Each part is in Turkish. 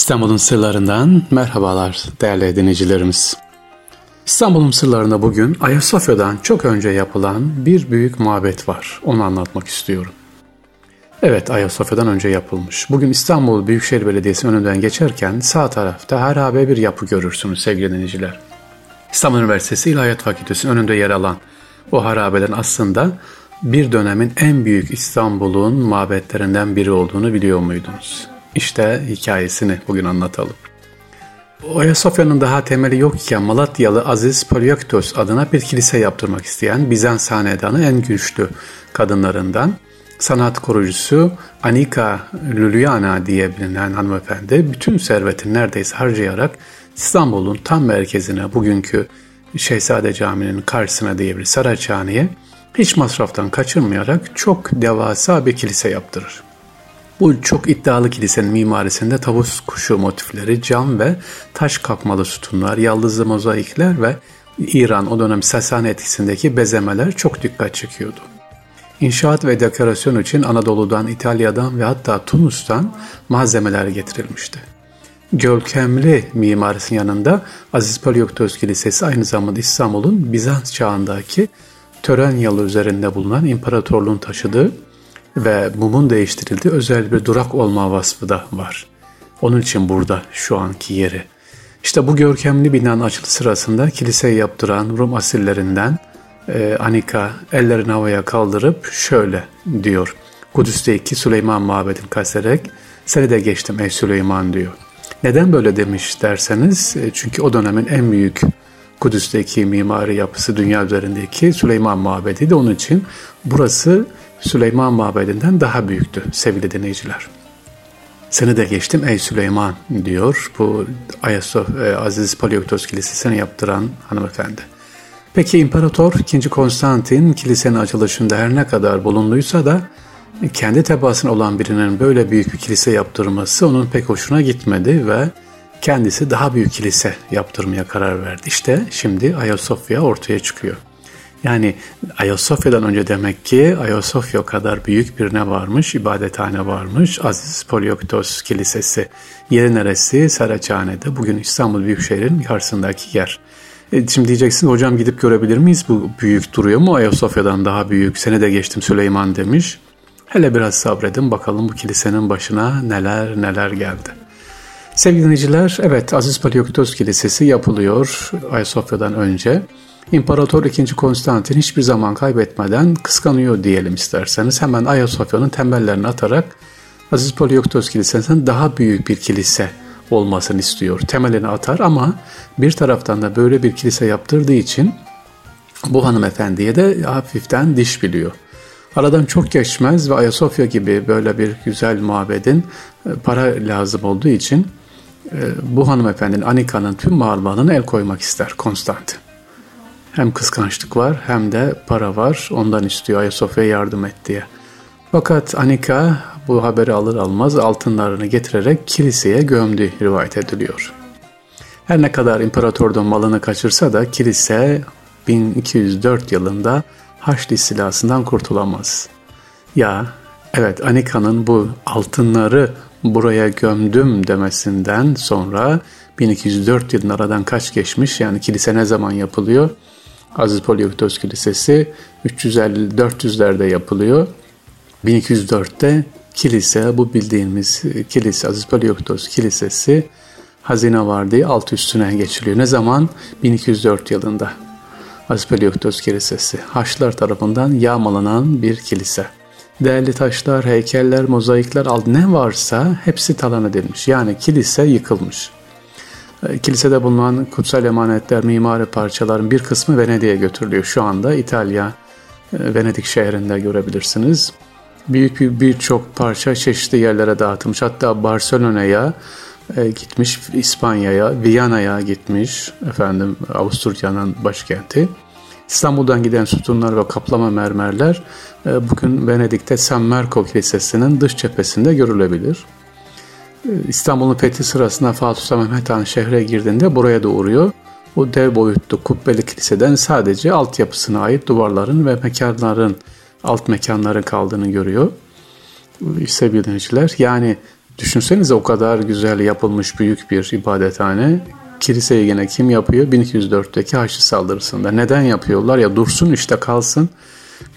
İstanbul'un sırlarından merhabalar değerli dinleyicilerimiz. İstanbul'un sırlarında bugün Ayasofya'dan çok önce yapılan bir büyük mabet var. Onu anlatmak istiyorum. Evet Ayasofya'dan önce yapılmış. Bugün İstanbul Büyükşehir Belediyesi önünden geçerken sağ tarafta harabe bir yapı görürsünüz sevgili dinleyiciler. İstanbul Üniversitesi İlahiyat Fakültesi'nin önünde yer alan o harabelerin aslında bir dönemin en büyük İstanbul'un mabetlerinden biri olduğunu biliyor muydunuz? İşte hikayesini bugün anlatalım. Ayasofya'nın daha temeli yokken Malatyalı Aziz Polyaktos adına bir kilise yaptırmak isteyen Bizans hanedanı en güçlü kadınlarından sanat korucusu Anika Lülyana diye bilinen hanımefendi bütün servetini neredeyse harcayarak İstanbul'un tam merkezine bugünkü Şehzade Camii'nin karşısına diyebilir Saraçhane'ye hiç masraftan kaçırmayarak çok devasa bir kilise yaptırır. Bu çok iddialı kilisenin mimarisinde tavus kuşu motifleri, cam ve taş kakmalı sütunlar, yaldızlı mozaikler ve İran o dönem Sasani etkisindeki bezemeler çok dikkat çekiyordu. İnşaat ve dekorasyon için Anadolu'dan, İtalya'dan ve hatta Tunus'tan malzemeler getirilmişti. Görkemli mimarisinin yanında Aziz Polioktos Kilisesi aynı zamanda İstanbul'un Bizans çağındaki tören yalı üzerinde bulunan imparatorluğun taşıdığı ve mumun değiştirildiği özel bir durak olma vasfı da var. Onun için burada şu anki yeri. İşte bu görkemli binanın açılış sırasında kiliseyi yaptıran Rum asillerinden e, Anika ellerini havaya kaldırıp şöyle diyor. Kudüs'teki Süleyman Mabed'in kasterek seni de geçtim ey Süleyman diyor. Neden böyle demiş derseniz e, çünkü o dönemin en büyük Kudüs'teki mimari yapısı dünya üzerindeki Süleyman Mabedi de onun için burası Süleyman Mabedi'nden daha büyüktü sevgili dinleyiciler. Seni de geçtim ey Süleyman diyor bu Ayasof, e, Aziz Polioktos Kilisesi'ni yaptıran hanımefendi. Peki İmparator 2. Konstantin kilisenin açılışında her ne kadar bulunduysa da kendi tebaasına olan birinin böyle büyük bir kilise yaptırması onun pek hoşuna gitmedi ve kendisi daha büyük kilise yaptırmaya karar verdi. İşte şimdi Ayasofya ortaya çıkıyor. Yani Ayasofya'dan önce demek ki Ayasofya kadar büyük bir ne varmış, ibadethane varmış. Aziz Polioktos Kilisesi. Yeri neresi? Saraçhane'de. Bugün İstanbul Büyükşehir'in karşısındaki yer. E, şimdi diyeceksin hocam gidip görebilir miyiz? Bu büyük duruyor mu? Ayasofya'dan daha büyük. Sene de geçtim Süleyman demiş. Hele biraz sabredin bakalım bu kilisenin başına neler neler geldi. Sevgili dinleyiciler, evet Aziz Palioktos Kilisesi yapılıyor Ayasofya'dan önce. İmparator II. Konstantin hiçbir zaman kaybetmeden kıskanıyor diyelim isterseniz. Hemen Ayasofya'nın temellerini atarak Aziz Polioktos Kilisesi'nin daha büyük bir kilise olmasını istiyor. Temelini atar ama bir taraftan da böyle bir kilise yaptırdığı için bu hanımefendiye de hafiften diş biliyor. Aradan çok geçmez ve Ayasofya gibi böyle bir güzel mabedin e, para lazım olduğu için e, bu hanımefendinin Anika'nın tüm mal el koymak ister Konstantin. Hem kıskançlık var hem de para var. Ondan istiyor Ayasofya'ya yardım et diye. Fakat Anika bu haberi alır almaz altınlarını getirerek kiliseye gömdü rivayet ediliyor. Her ne kadar imparatordan malını kaçırsa da kilise 1204 yılında Haçlı istilasından kurtulamaz. Ya evet Anika'nın bu altınları buraya gömdüm demesinden sonra 1204 yılın aradan kaç geçmiş yani kilise ne zaman yapılıyor? Aziz Polioktos Kilisesi 350-400'lerde yapılıyor. 1204'te kilise bu bildiğimiz kilise Aziz Polioktos Kilisesi hazine var diye alt üstüne geçiliyor. Ne zaman? 1204 yılında. Aziz Polioktos Kilisesi Haçlılar tarafından yağmalanan bir kilise. Değerli taşlar, heykeller, mozaikler, ne varsa hepsi talan edilmiş. Yani kilise yıkılmış. E, kilisede bulunan kutsal emanetler, mimari parçaların bir kısmı Venedik'e götürülüyor. Şu anda İtalya, e, Venedik şehrinde görebilirsiniz. Büyük bir birçok parça çeşitli yerlere dağıtılmış. Hatta Barcelona'ya e, gitmiş, İspanya'ya, Viyana'ya gitmiş, efendim Avusturya'nın başkenti. İstanbul'dan giden sütunlar ve kaplama mermerler bugün Venedik'te San Marco Kilisesi'nin dış cephesinde görülebilir. İstanbul'un fethi sırasında Fatih Sultan Mehmet Han şehre girdiğinde buraya da uğruyor. Bu dev boyutlu kubbeli kiliseden sadece altyapısına ait duvarların ve mekanların, alt mekanların kaldığını görüyor. Sevgili dinleyiciler, yani Düşünsenize o kadar güzel yapılmış büyük bir ibadethane. Kiliseyi yine kim yapıyor? 1204'teki Haçlı saldırısında. Neden yapıyorlar? Ya dursun işte kalsın.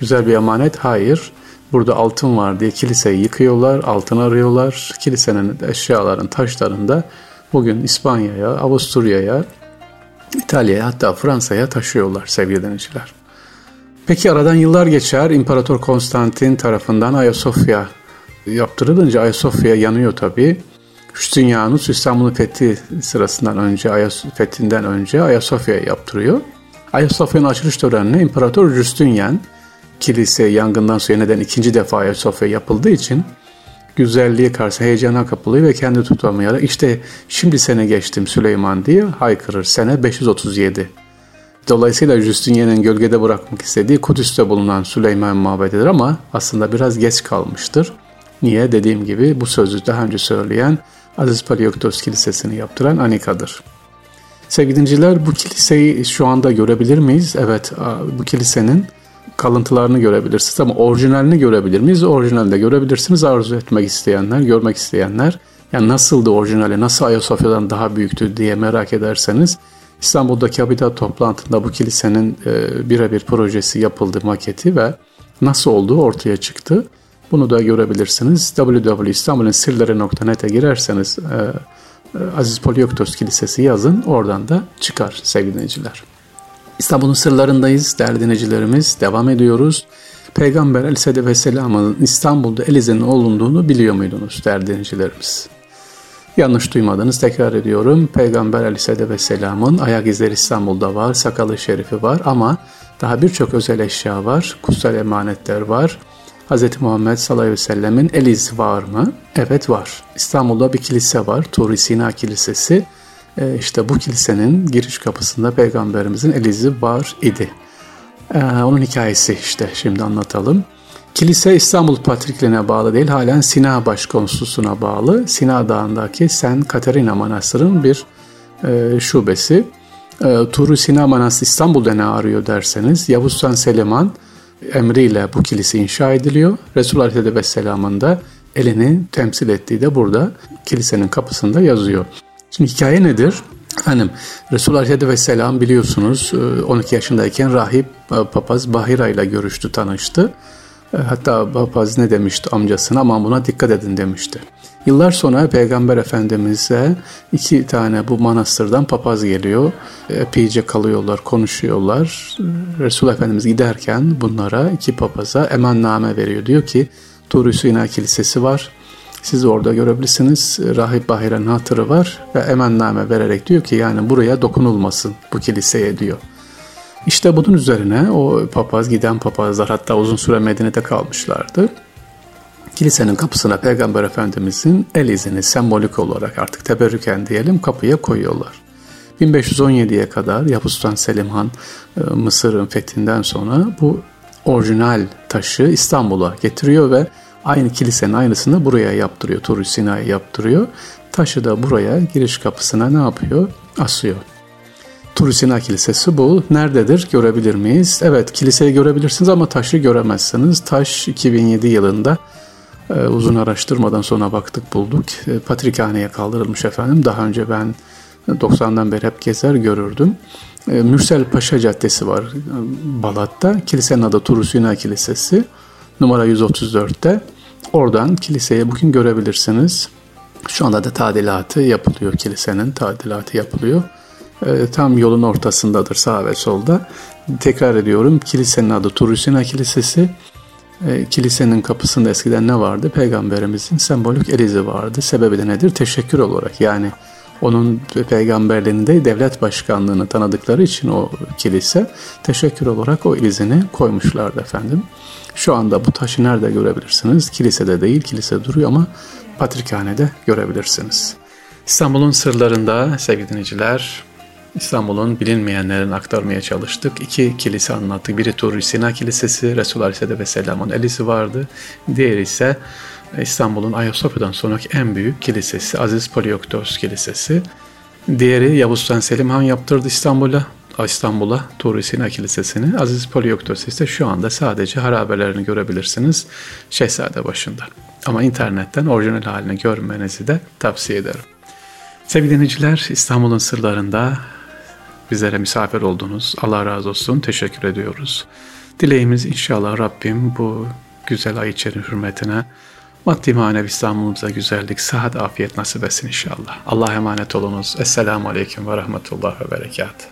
Güzel bir emanet. Hayır. Burada altın var diye kiliseyi yıkıyorlar, altın arıyorlar. Kilisenin eşyaların, taşlarında bugün İspanya'ya, Avusturya'ya, İtalya'ya hatta Fransa'ya taşıyorlar sevgili denizciler. Peki aradan yıllar geçer. İmparator Konstantin tarafından Ayasofya yaptırılınca Ayasofya yanıyor tabii. Justinianus İstanbul'un fethi sırasından önce, Ayas fethinden önce Ayasofya'ya yaptırıyor. Ayasofya'nın açılış törenine İmparator Justinian kilise yangından sonra neden ikinci defa Ayasofya yapıldığı için güzelliği karşı heyecana kapılıyor ve kendi tutamayarak işte şimdi sene geçtim Süleyman diye haykırır. Sene 537. Dolayısıyla Justinian'ın gölgede bırakmak istediği Kudüs'te bulunan Süleyman mabedidir ama aslında biraz geç kalmıştır. Niye? Dediğim gibi bu sözü daha önce söyleyen Aziz Palioktos Kilisesi'ni yaptıran Anika'dır. Sevgili dinciler bu kiliseyi şu anda görebilir miyiz? Evet bu kilisenin kalıntılarını görebilirsiniz ama orijinalini görebilir miyiz? Orijinalde görebilirsiniz arzu etmek isteyenler, görmek isteyenler. Yani nasıldı orijinali, nasıl Ayasofya'dan daha büyüktü diye merak ederseniz İstanbul'daki Habitat toplantında bu kilisenin e, birebir projesi yapıldı, maketi ve nasıl olduğu ortaya çıktı. Bunu da görebilirsiniz. www.istanbulinsirleri.net'e girerseniz e, e, Aziz Polyoktos Kilisesi yazın. Oradan da çıkar sevgili dinleyiciler. İstanbul'un sırlarındayız değerli dinleyicilerimiz. Devam ediyoruz. Peygamber Aleyhisselatü Vesselam'ın İstanbul'da Elize'nin olunduğunu biliyor muydunuz değerli dinleyicilerimiz? Yanlış duymadınız tekrar ediyorum. Peygamber Aleyhisselatü Vesselam'ın ayak izleri İstanbul'da var, sakalı şerifi var ama daha birçok özel eşya var, kutsal emanetler var. Hz. Muhammed sallallahu aleyhi ve sellemin el izi var mı? Evet var. İstanbul'da bir kilise var, Turi Sina Kilisesi. E, işte bu kilisenin giriş kapısında peygamberimizin el izi var idi. E, onun hikayesi işte şimdi anlatalım. Kilise İstanbul Patrikliğine bağlı değil, halen Sina Başkonsolosluğu'na bağlı. Sina Dağı'ndaki Sen Katerina Manastırı'nın bir e, şubesi. E, Turu Sina Manastırı İstanbul'da ne arıyor derseniz, Yavuz Sultan Seliman emriyle bu kilise inşa ediliyor. Resulullah Aleyhisselam'ın da elini temsil ettiği de burada kilisenin kapısında yazıyor. Şimdi hikaye nedir? Efendim Resulullah Aleyhisselam biliyorsunuz 12 yaşındayken rahip papaz Bahira ile görüştü, tanıştı. E, hatta papaz ne demişti amcasına aman buna dikkat edin demişti. Yıllar sonra Peygamber Efendimiz'e iki tane bu manastırdan papaz geliyor. Epeyce kalıyorlar, konuşuyorlar. Resul Efendimiz giderken bunlara iki papaza emanname veriyor. Diyor ki Tur Sina Kilisesi var. Siz orada görebilirsiniz. Rahip Bahir'in hatırı var ve emanname vererek diyor ki yani buraya dokunulmasın bu kiliseye diyor. İşte bunun üzerine o papaz giden papazlar hatta uzun süre Medine'de kalmışlardı. Kilisenin kapısına Peygamber Efendimizin el izini sembolik olarak artık teberrüken diyelim kapıya koyuyorlar. 1517'ye kadar Yavuz Sultan Selim Han e, Mısır'ın fethinden sonra bu orijinal taşı İstanbul'a getiriyor ve aynı kilisenin aynısını buraya yaptırıyor. Tur Sina'ya yaptırıyor. Taşı da buraya giriş kapısına ne yapıyor? Asıyor. Turisina Kilisesi bu. Nerededir? Görebilir miyiz? Evet kiliseyi görebilirsiniz ama taşı göremezsiniz. Taş 2007 yılında e, uzun araştırmadan sonra baktık bulduk. E, Patrikhaneye kaldırılmış efendim. Daha önce ben 90'dan beri hep gezer görürdüm. E, Mürsel Paşa Caddesi var e, Balat'ta. Kilisenin adı Turusina Kilisesi. Numara 134'te. Oradan kiliseye bugün görebilirsiniz. Şu anda da tadilatı yapılıyor kilisenin tadilatı yapılıyor. E, tam yolun ortasındadır sağ ve solda. Tekrar ediyorum kilisenin adı Turusina Kilisesi. E, kilisenin kapısında eskiden ne vardı? Peygamberimizin sembolik elizi vardı. Sebebi de nedir? Teşekkür olarak yani onun peygamberliğinde devlet başkanlığını tanıdıkları için o kilise teşekkür olarak o ilizini koymuşlardı efendim. Şu anda bu taşı nerede görebilirsiniz? Kilisede değil, kilise duruyor ama patrikhanede görebilirsiniz. İstanbul'un sırlarında sevgili dinleyiciler İstanbul'un bilinmeyenlerin aktarmaya çalıştık. İki kilise anlattık. Biri Tur Sina Kilisesi, Resulullah Aleyhisselatü Vesselam'ın elisi vardı. Diğeri ise İstanbul'un Ayasofya'dan sonraki en büyük kilisesi, Aziz Polioktos Kilisesi. Diğeri Yavuz Sultan Selim Han yaptırdı İstanbul'a. İstanbul'a Tuğri Sina Kilisesi'ni. Aziz Polioktos ise şu anda sadece harabelerini görebilirsiniz Şehzade başında. Ama internetten orijinal halini görmenizi de tavsiye ederim. Sevgili dinleyiciler İstanbul'un sırlarında bizlere misafir oldunuz. Allah razı olsun. Teşekkür ediyoruz. Dileğimiz inşallah Rabbim bu güzel ay içeri hürmetine maddi manevi İstanbul'umuza güzellik, sıhhat, afiyet nasip etsin inşallah. Allah'a emanet olunuz. Esselamu Aleyküm ve Rahmetullah ve Berekat.